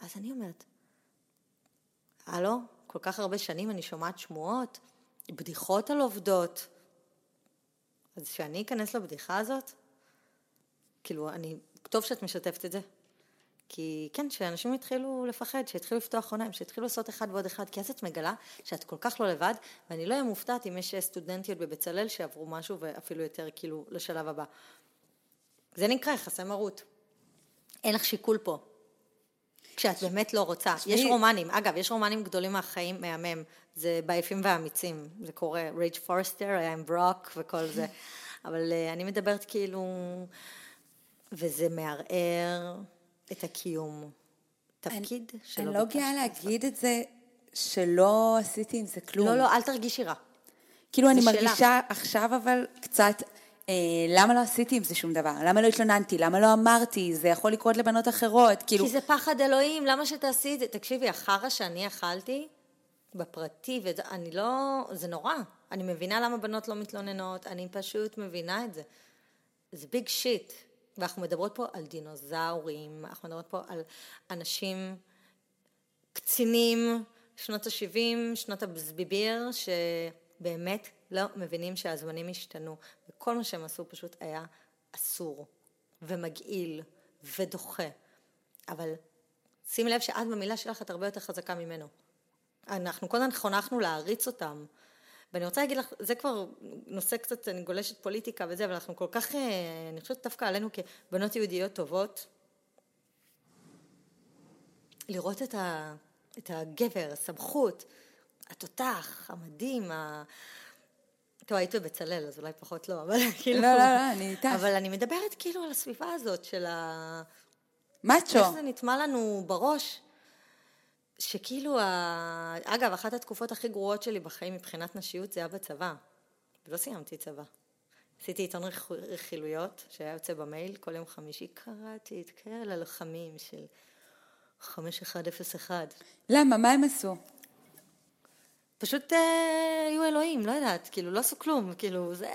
אז אני אומרת, הלו, כל כך הרבה שנים אני שומעת שמועות, בדיחות על עובדות. אז שאני אכנס לבדיחה הזאת? כאילו, אני, טוב שאת משתפת את זה. כי כן, שאנשים יתחילו לפחד, שיתחילו לפתוח עיניים, שיתחילו לעשות אחד ועוד אחד, כי אז את מגלה שאת כל כך לא לבד, ואני לא אהיה מופתעת אם יש סטודנטיות בבצלאל שעברו משהו ואפילו יותר כאילו לשלב הבא. זה נקרא יחסי מרות. אין לך שיקול פה. כשאת באמת לא רוצה. יש רומנים, אגב, יש רומנים גדולים מהחיים, מהמם. זה בעייפים והאמיצים, זה קורה. רייג' פורסטר היה עם ברוק וכל זה. <laughs> אבל uh, אני מדברת כאילו... וזה מערער את הקיום. תפקיד שלא אני לא. גאה להגיד את זה שלא עשיתי עם זה כלום. לא, לא, אל תרגישי רע. כאילו אני זה מרגישה עכשיו אבל קצת, אה, למה לא עשיתי עם זה שום דבר? למה לא התלוננתי? למה לא אמרתי? זה יכול לקרות לבנות אחרות. כאילו, כי זה פחד אלוהים, למה שתעשי את זה? תקשיבי, החרא שאני אכלתי בפרטי, ואני לא... זה נורא. אני מבינה למה בנות לא מתלוננות, אני פשוט מבינה את זה. זה ביג שיט. ואנחנו מדברות פה על דינוזאורים, אנחנו מדברות פה על אנשים, קצינים, שנות ה-70, שנות הבזביביר, שבאמת לא מבינים שהזמנים השתנו, וכל מה שהם עשו פשוט היה אסור, ומגעיל, ודוחה. אבל שימי לב שאת במילה שלך את הרבה יותר חזקה ממנו. אנחנו כל הזמן חונכנו להעריץ אותם. ואני רוצה להגיד לך, זה כבר נושא קצת, אני גולשת פוליטיקה וזה, אבל אנחנו כל כך, אה, אני חושבת דווקא עלינו כבנות יהודיות טובות, לראות את, ה, את הגבר, הסמכות, התותח, המדהים, ה... טוב, היית בבצלאל, אז אולי פחות לא, אבל <laughs> כאילו... לא, לא, לא, אני איתך. אבל אני מדברת כאילו על הסביבה הזאת של ה... מאצ'ו. איך זה נטמע לנו בראש, שכאילו, ה... אגב, אחת התקופות הכי גרועות שלי בחיים מבחינת נשיות זה היה בצבא. ולא סיימתי צבא. עשיתי עיתון רכ- רכילויות, שהיה יוצא במייל, כל יום חמישי קראתי את כל הלוחמים של 5101. למה? מה הם עשו? פשוט אה, היו אלוהים, לא יודעת, כאילו, לא עשו כלום, כאילו, זה...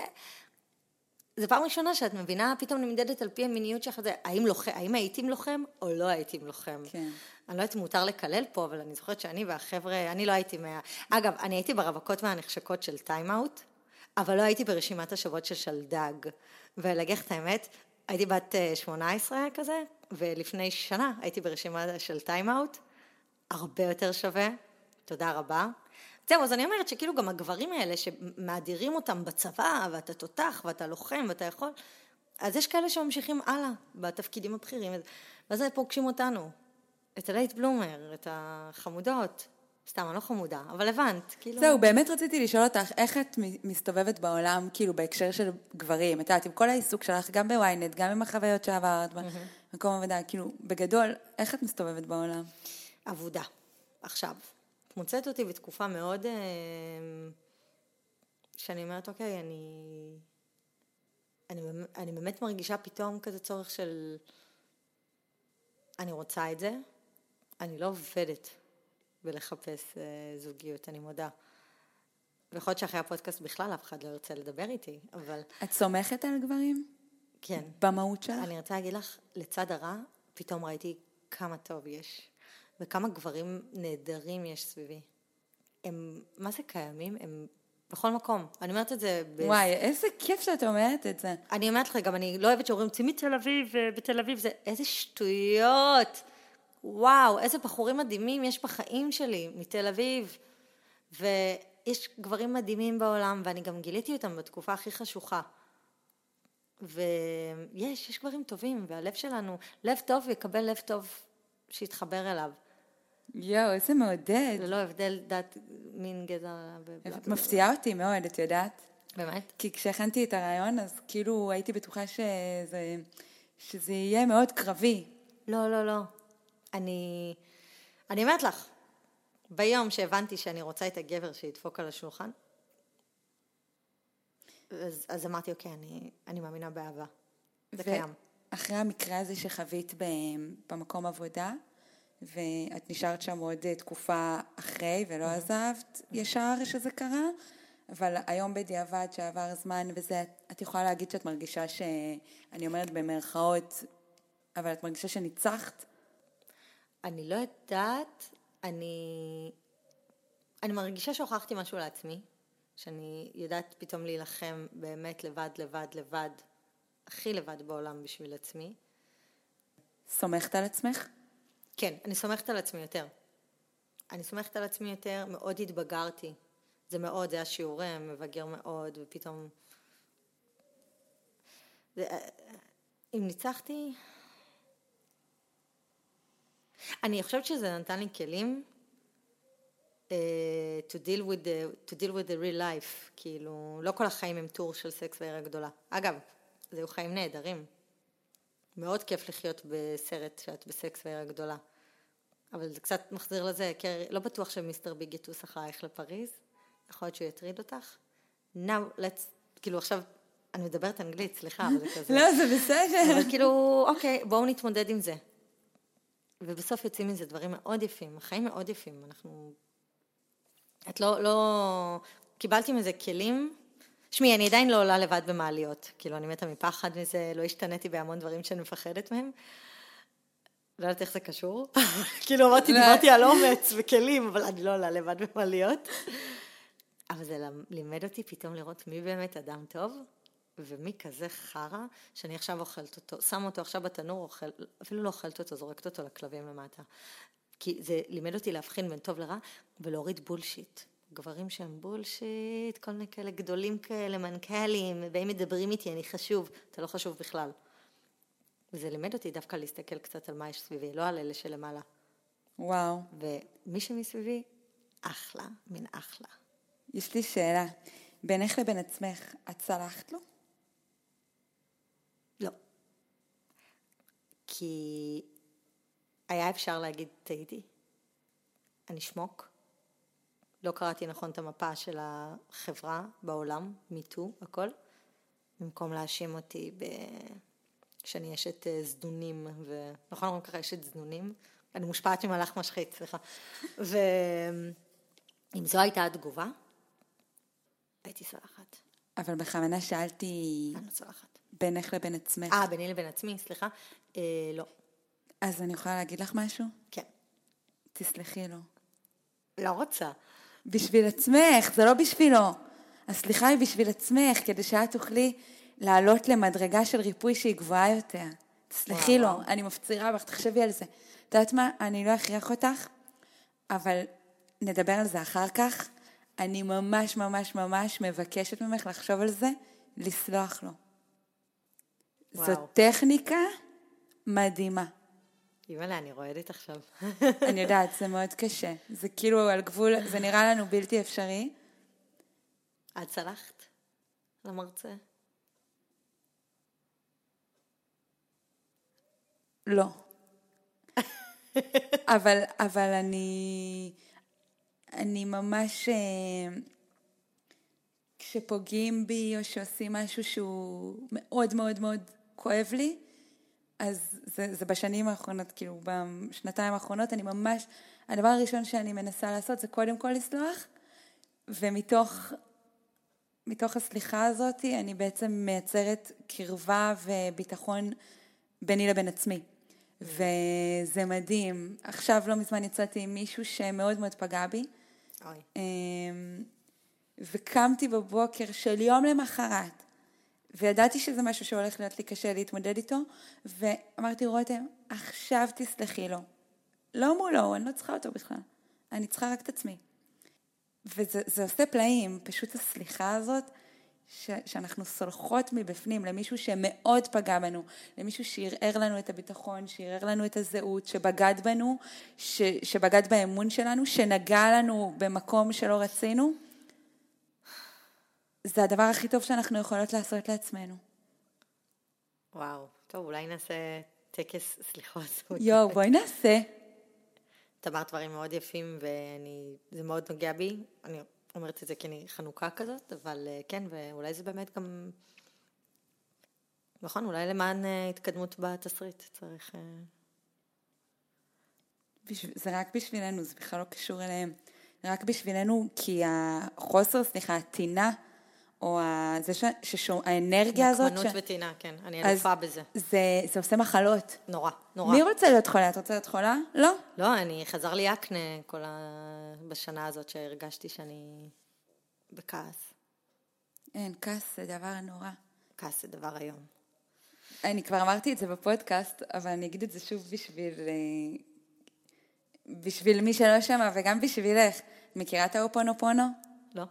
זו פעם ראשונה שאת מבינה, פתאום נמדדת על פי המיניות שלך, זה, האם, לוחם, האם הייתי עם לוחם או לא הייתי עם לוחם. כן. אני לא יודעת אם מותר לקלל פה, אבל אני זוכרת שאני והחבר'ה, אני לא הייתי מה... אגב, אני הייתי ברווקות והנחשקות של טיים-אאוט, אבל לא הייתי ברשימת השבועות של שלדג. ולהגיד את האמת, הייתי בת 18 כזה, ולפני שנה הייתי ברשימה של טיים-אאוט, הרבה יותר שווה, תודה רבה. זהו, אז אני אומרת שכאילו גם הגברים האלה שמאדירים אותם בצבא, ואתה תותח, ואתה לוחם, ואתה יכול, אז יש כאלה שממשיכים הלאה בתפקידים הבכירים, ואז הם פוגשים אותנו, את הלייט בלומר, את החמודות. סתם, אני לא חמודה, אבל הבנת, כאילו... זהו, באמת רציתי לשאול אותך, איך את מסתובבת בעולם, כאילו, בהקשר של גברים? את יודעת, עם כל העיסוק שלך, גם בוויינט, גם עם החוויות שעברת, במקום עבודה, כאילו, בגדול, איך את מסתובבת בעולם? עבודה. עכשיו, מוצאת אותי בתקופה מאוד... אה, שאני אומרת, אוקיי, אני... אני, אני באמת מרגישה פתאום כזה צורך של... אני רוצה את זה, אני לא עובדת בלחפש אה, זוגיות, אני מודה. ויכול להיות שאחרי הפודקאסט בכלל אף אחד לא ירצה לדבר איתי, אבל... את סומכת על גברים? כן. במהות שלך? אני רוצה להגיד לך, לצד הרע, פתאום ראיתי כמה טוב יש, וכמה גברים נהדרים יש סביבי. הם, מה זה קיימים? הם בכל מקום. אני אומרת את זה... ב... וואי, איזה כיף שאת אומרת את זה. אני אומרת לך, גם אני לא אוהבת שאומרים, צאי מתל אביב, בתל אביב, זה איזה שטויות. וואו, איזה בחורים מדהימים יש בחיים שלי, מתל אביב. ויש גברים מדהימים בעולם, ואני גם גיליתי אותם בתקופה הכי חשוכה. ויש, יש גברים טובים, והלב שלנו, לב טוב יקבל לב טוב שיתחבר אליו. יואו, איזה מעודד. ללא הבדל דת, מין, גזע. את מפתיעה אותי מאוד, את יודעת? באמת? כי כשהכנתי את הרעיון, אז כאילו הייתי בטוחה שזה, שזה יהיה מאוד קרבי. לא, לא, לא. אני, אני אומרת לך, ביום שהבנתי שאני רוצה את הגבר שידפוק על השולחן, אז, אז אמרתי, אוקיי, אני, אני מאמינה באהבה. זה ו- קיים. אחרי המקרה הזה שחווית במקום עבודה, ואת נשארת שם עוד תקופה אחרי ולא mm-hmm. עזבת ישר שזה קרה, אבל היום בדיעבד שעבר זמן וזה, את יכולה להגיד שאת מרגישה ש... אני אומרת במרכאות, אבל את מרגישה שניצחת? אני לא יודעת, אני... אני מרגישה שהוכחתי משהו לעצמי, שאני יודעת פתאום להילחם באמת לבד, לבד, לבד, הכי לבד בעולם בשביל עצמי. סומכת על עצמך? כן, אני סומכת על עצמי יותר. אני סומכת על עצמי יותר, מאוד התבגרתי. זה מאוד, זה היה שיעורי מבגר מאוד, ופתאום... זה... אם ניצחתי... אני חושבת שזה נתן לי כלים uh, to, deal with the, to deal with the real life, כאילו, לא כל החיים הם טור של סקס והעיר הגדולה. אגב, זה היו חיים נהדרים. מאוד כיף לחיות בסרט שאת בסקס והעיר הגדולה. אבל זה קצת מחזיר לזה, כי לא בטוח שמיסטר ביג יטוס אחרייך לפריז, יכול להיות שהוא יטריד אותך. Now let's, כאילו עכשיו, אני מדברת אנגלית, סליחה, אבל זה כזה. <laughs> לא, זה בסדר. אבל כאילו, אוקיי, בואו נתמודד עם זה. ובסוף יוצאים מזה דברים מאוד יפים, החיים מאוד יפים, אנחנו... את לא, לא... קיבלתי מזה כלים שמי, אני עדיין לא עולה לבד במעליות, כאילו אני מתה מפחד מזה, לא השתניתי בהמון דברים שאני מפחדת מהם. לא יודעת איך זה קשור, <laughs> כאילו אמרתי, לא. דיברתי על אומץ וכלים, אבל אני לא עולה לבד במעליות. אבל זה לימד אותי פתאום לראות מי באמת אדם טוב, ומי כזה חרא, שאני עכשיו אוכלת אותו, שם אותו עכשיו בתנור, אוכל, אפילו לא אוכלת אותו, זורקת אותו לכלבים למטה. כי זה לימד אותי להבחין בין טוב לרע, ולהוריד בולשיט. גברים שהם בולשיט, כל מיני כאלה גדולים כאלה, מנכ"לים, והם מדברים איתי, אני חשוב, אתה לא חשוב בכלל. וזה לימד אותי דווקא להסתכל קצת על מה יש סביבי, לא על אלה שלמעלה. וואו. ומי שמסביבי, אחלה, מן אחלה. יש לי שאלה, בינך לבין עצמך, את סלחת לו? לא. כי היה אפשר להגיד, טעיתי, אני שמוק, לא קראתי נכון את המפה של החברה בעולם, מיטו, הכל, במקום להאשים אותי ב... שאני אשת אה, זדונים, ו... נכון אומרים ככה אשת זדונים? אני מושפעת ממלאך משחית, סליחה. ואם זו הייתה התגובה, הייתי סולחת. אבל בכוונה שאלתי אני לא צלחת. בינך לבין עצמך. אה, ביני לבין עצמי, סליחה. אה, לא. אז אני יכולה להגיד לך משהו? כן. תסלחי לו. לא רוצה. בשביל עצמך, זה לא בשבילו. הסליחה היא בשביל עצמך, כדי שאת תוכלי לעלות למדרגה של ריפוי שהיא גבוהה יותר. תסלחי לו. אני מפצירה בך, תחשבי על זה. את יודעת מה? אני לא אכריח אותך, אבל נדבר על זה אחר כך. אני ממש ממש ממש מבקשת ממך לחשוב על זה, לסלוח לו. וואו. זו טכניקה מדהימה. אימא'לה, אני רועדת עכשיו. אני יודעת, זה מאוד קשה. זה כאילו על גבול, זה נראה לנו בלתי אפשרי. את צלחת? למרצה? לא. אבל, אבל אני, אני ממש, אה, כשפוגעים בי או שעושים משהו שהוא מאוד מאוד מאוד כואב לי, אז זה, זה בשנים האחרונות, כאילו בשנתיים האחרונות, אני ממש, הדבר הראשון שאני מנסה לעשות זה קודם כל לסלוח, ומתוך מתוך הסליחה הזאת אני בעצם מייצרת קרבה וביטחון ביני לבין עצמי. וזה מדהים. עכשיו לא מזמן יצאתי עם מישהו שמאוד מאוד פגע בי, אוי. אמ, וקמתי בבוקר של יום למחרת, וידעתי שזה משהו שהולך להיות לי קשה להתמודד איתו, ואמרתי, רותם, עכשיו תסלחי לו. לא מולו, אני לא צריכה אותו בכלל. אני צריכה רק את עצמי. וזה זה עושה פלאים, פשוט הסליחה הזאת, ש, שאנחנו סולחות מבפנים למישהו שמאוד פגע בנו, למישהו שערער לנו את הביטחון, שערער לנו את הזהות, שבגד בנו, ש, שבגד באמון שלנו, שנגע לנו במקום שלא רצינו, זה הדבר הכי טוב שאנחנו יכולות לעשות לעצמנו. וואו. טוב, אולי נעשה טקס סליחות. <laughs> יואו, בואי נעשה. את אמרת דברים מאוד יפים, וזה מאוד נוגע בי. אני אומרת את זה כי אני חנוכה כזאת, אבל אה, כן, ואולי זה באמת גם... נכון, אולי למען אה, התקדמות בתסריט צריך... אה, בשב- זה רק בשבילנו, זה בכלל לא קשור אליהם. רק בשבילנו, כי החוסר, סליחה, הטינה, או ה... זה ש... ששו... האנרגיה הזאת, נקמנות ש... וטינה, כן. אני אלופה בזה. זה, זה עושה מחלות. נורא, נורא. מי רוצה להיות חולה? את רוצה להיות חולה? לא. לא, אני, חזר לי אקנה כל ה... בשנה הזאת שהרגשתי שאני בכעס. אין, כעס זה דבר נורא. כעס זה דבר איום. אני כבר אמרתי את זה בפודקאסט, אבל אני אגיד את זה שוב בשביל, אה, בשביל מי שלא שמע וגם בשבילך. מכירה את האופונופונו? לא?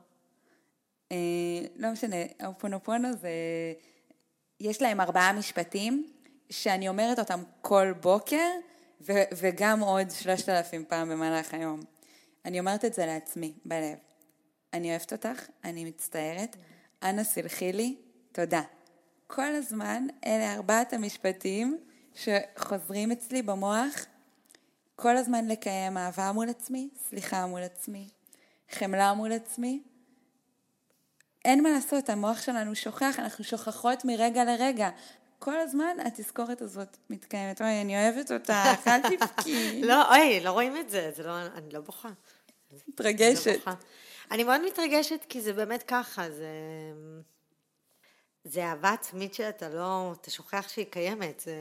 אה, לא משנה, האופונופונו זה... יש להם ארבעה משפטים שאני אומרת אותם כל בוקר ו- וגם עוד שלושת אלפים פעם במהלך היום. אני אומרת את זה לעצמי, בלב. אני אוהבת אותך, אני מצטערת, אנא סלחי לי, תודה. כל הזמן אלה ארבעת המשפטים שחוזרים אצלי במוח, כל הזמן לקיים אהבה מול עצמי, סליחה מול עצמי, חמלה מול עצמי. אין מה לעשות, המוח שלנו שוכח, אנחנו שוכחות מרגע לרגע. כל הזמן התזכורת הזאת מתקיימת. אוי, אני אוהבת אותך, אל תבכי. <laughs> לא, אוי, לא רואים את זה, זה לא, אני לא בוכה. מתרגשת. לא בוכה. אני מאוד מתרגשת כי זה באמת ככה, זה... זה אהבה עצמית שאתה לא, אתה שוכח שהיא קיימת, זה...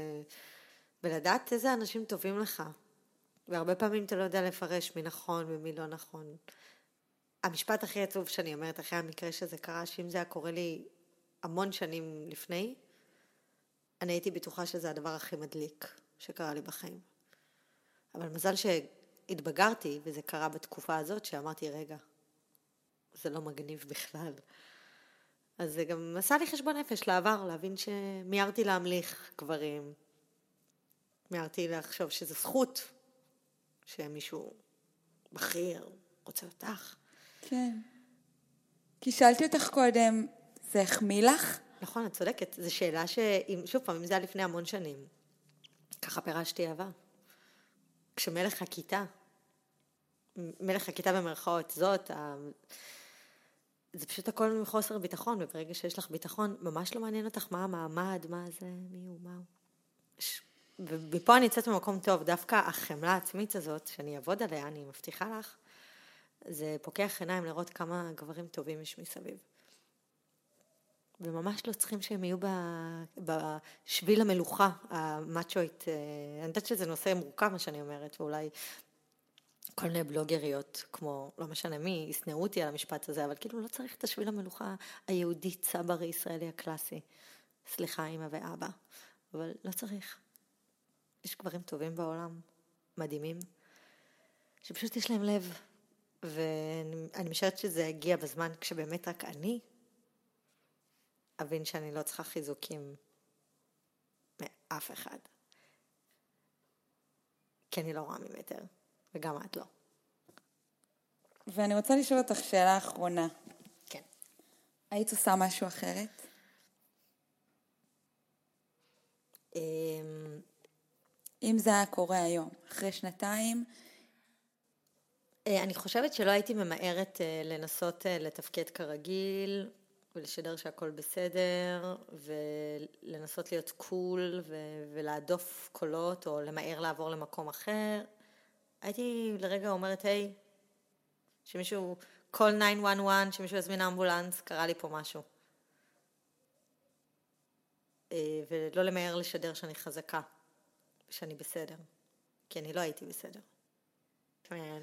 ולדעת איזה אנשים טובים לך. והרבה פעמים אתה לא יודע לפרש מי נכון ומי לא נכון. המשפט הכי עצוב שאני אומרת אחרי המקרה שזה קרה, שאם זה היה קורה לי המון שנים לפני, אני הייתי בטוחה שזה הדבר הכי מדליק שקרה לי בחיים. אבל מזל שהתבגרתי, וזה קרה בתקופה הזאת, שאמרתי, רגע, זה לא מגניב בכלל. אז זה גם עשה לי חשבון נפש לעבר, להבין שמיהרתי להמליך גברים, מיהרתי לחשוב שזו זכות שמישהו בכיר רוצה אותך. כן. כי שאלתי אותך קודם, זה החמיא לך? נכון, את צודקת. זו שאלה שאם, שוב פעם, אם זה היה לפני המון שנים, ככה פירשתי אהבה. כשמלך הכיתה, מלך הכיתה במרכאות, זאת, ה... זה פשוט הכל מחוסר ביטחון, וברגע שיש לך ביטחון, ממש לא מעניין אותך מה המעמד, מה זה, מי הוא, מה הוא. ש... ומפה אני יוצאת ממקום טוב, דווקא החמלה העצמית הזאת, שאני אעבוד עליה, אני מבטיחה לך, זה פוקח עיניים לראות כמה גברים טובים יש מסביב. וממש לא צריכים שהם יהיו בשביל המלוכה המאצ'ואית. אה, אני יודעת שזה נושא מורכב מה שאני אומרת, ואולי כל מיני בלוגריות, כמו לא משנה מי, ישנאו אותי על המשפט הזה, אבל כאילו לא צריך את השביל המלוכה היהודי צברי ישראלי הקלאסי. סליחה, אמא ואבא, אבל לא צריך. יש גברים טובים בעולם, מדהימים, שפשוט יש להם לב, ואני משערת שזה יגיע בזמן כשבאמת רק אני אבין שאני לא צריכה חיזוקים מאף אחד. כי אני לא רואה ממטר, וגם את לא. ואני רוצה לשאול אותך שאלה אחרונה. כן. היית עושה משהו אחרת? אמ, אם זה היה קורה היום, אחרי שנתיים, אני חושבת שלא הייתי ממהרת אה, לנסות אה, לתפקד כרגיל ולשדר שהכל בסדר ולנסות להיות קול ולהדוף קולות או למהר לעבור למקום אחר. הייתי לרגע אומרת, היי, שמישהו, call 911, שמישהו יזמין אמבולנס, קרה לי פה משהו. ולא למהר לשדר שאני חזקה, שאני בסדר, כי אני לא הייתי בסדר. כן.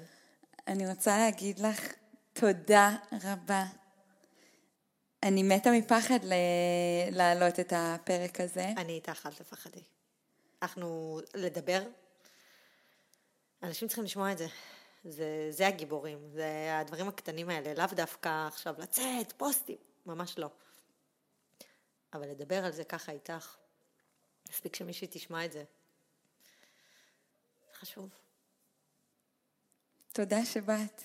אני רוצה להגיד לך תודה רבה. אני מתה מפחד להעלות את הפרק הזה. אני איתך, אל תפחדי. אנחנו, לדבר, אנשים צריכים לשמוע את זה. זה, זה הגיבורים, זה הדברים הקטנים האלה, לאו דווקא עכשיו לצאת, פוסטים, ממש לא. אבל לדבר על זה ככה איתך, מספיק שמישהי תשמע את. זה חשוב. תודה שבאת.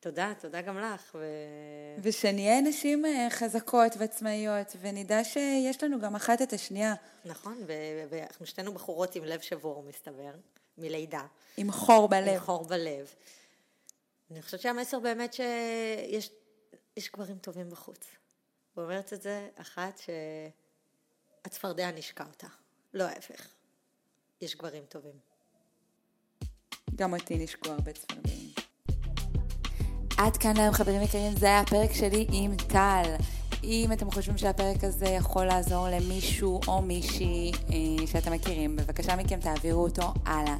תודה, תודה גם לך. ו... ושנהיה נשים אה, חזקות ועצמאיות, ונדע שיש לנו גם אחת את השנייה. נכון, ואנחנו שתינו בחורות עם לב שבור, מסתבר, מלידה. עם חור בלב. עם חור בלב. אני חושבת שהמסר באמת שיש יש גברים טובים בחוץ. ואומרת את זה אחת שהצפרדע נשקה אותה, לא ההפך. יש גברים טובים. גם אותי נשקו הרבה צפרדעים. עד כאן להיום חברים יקרים, זה היה הפרק שלי עם טל. אם אתם חושבים שהפרק הזה יכול לעזור למישהו או מישהי אה, שאתם מכירים, בבקשה מכם תעבירו אותו הלאה.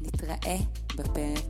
נתראה בפרק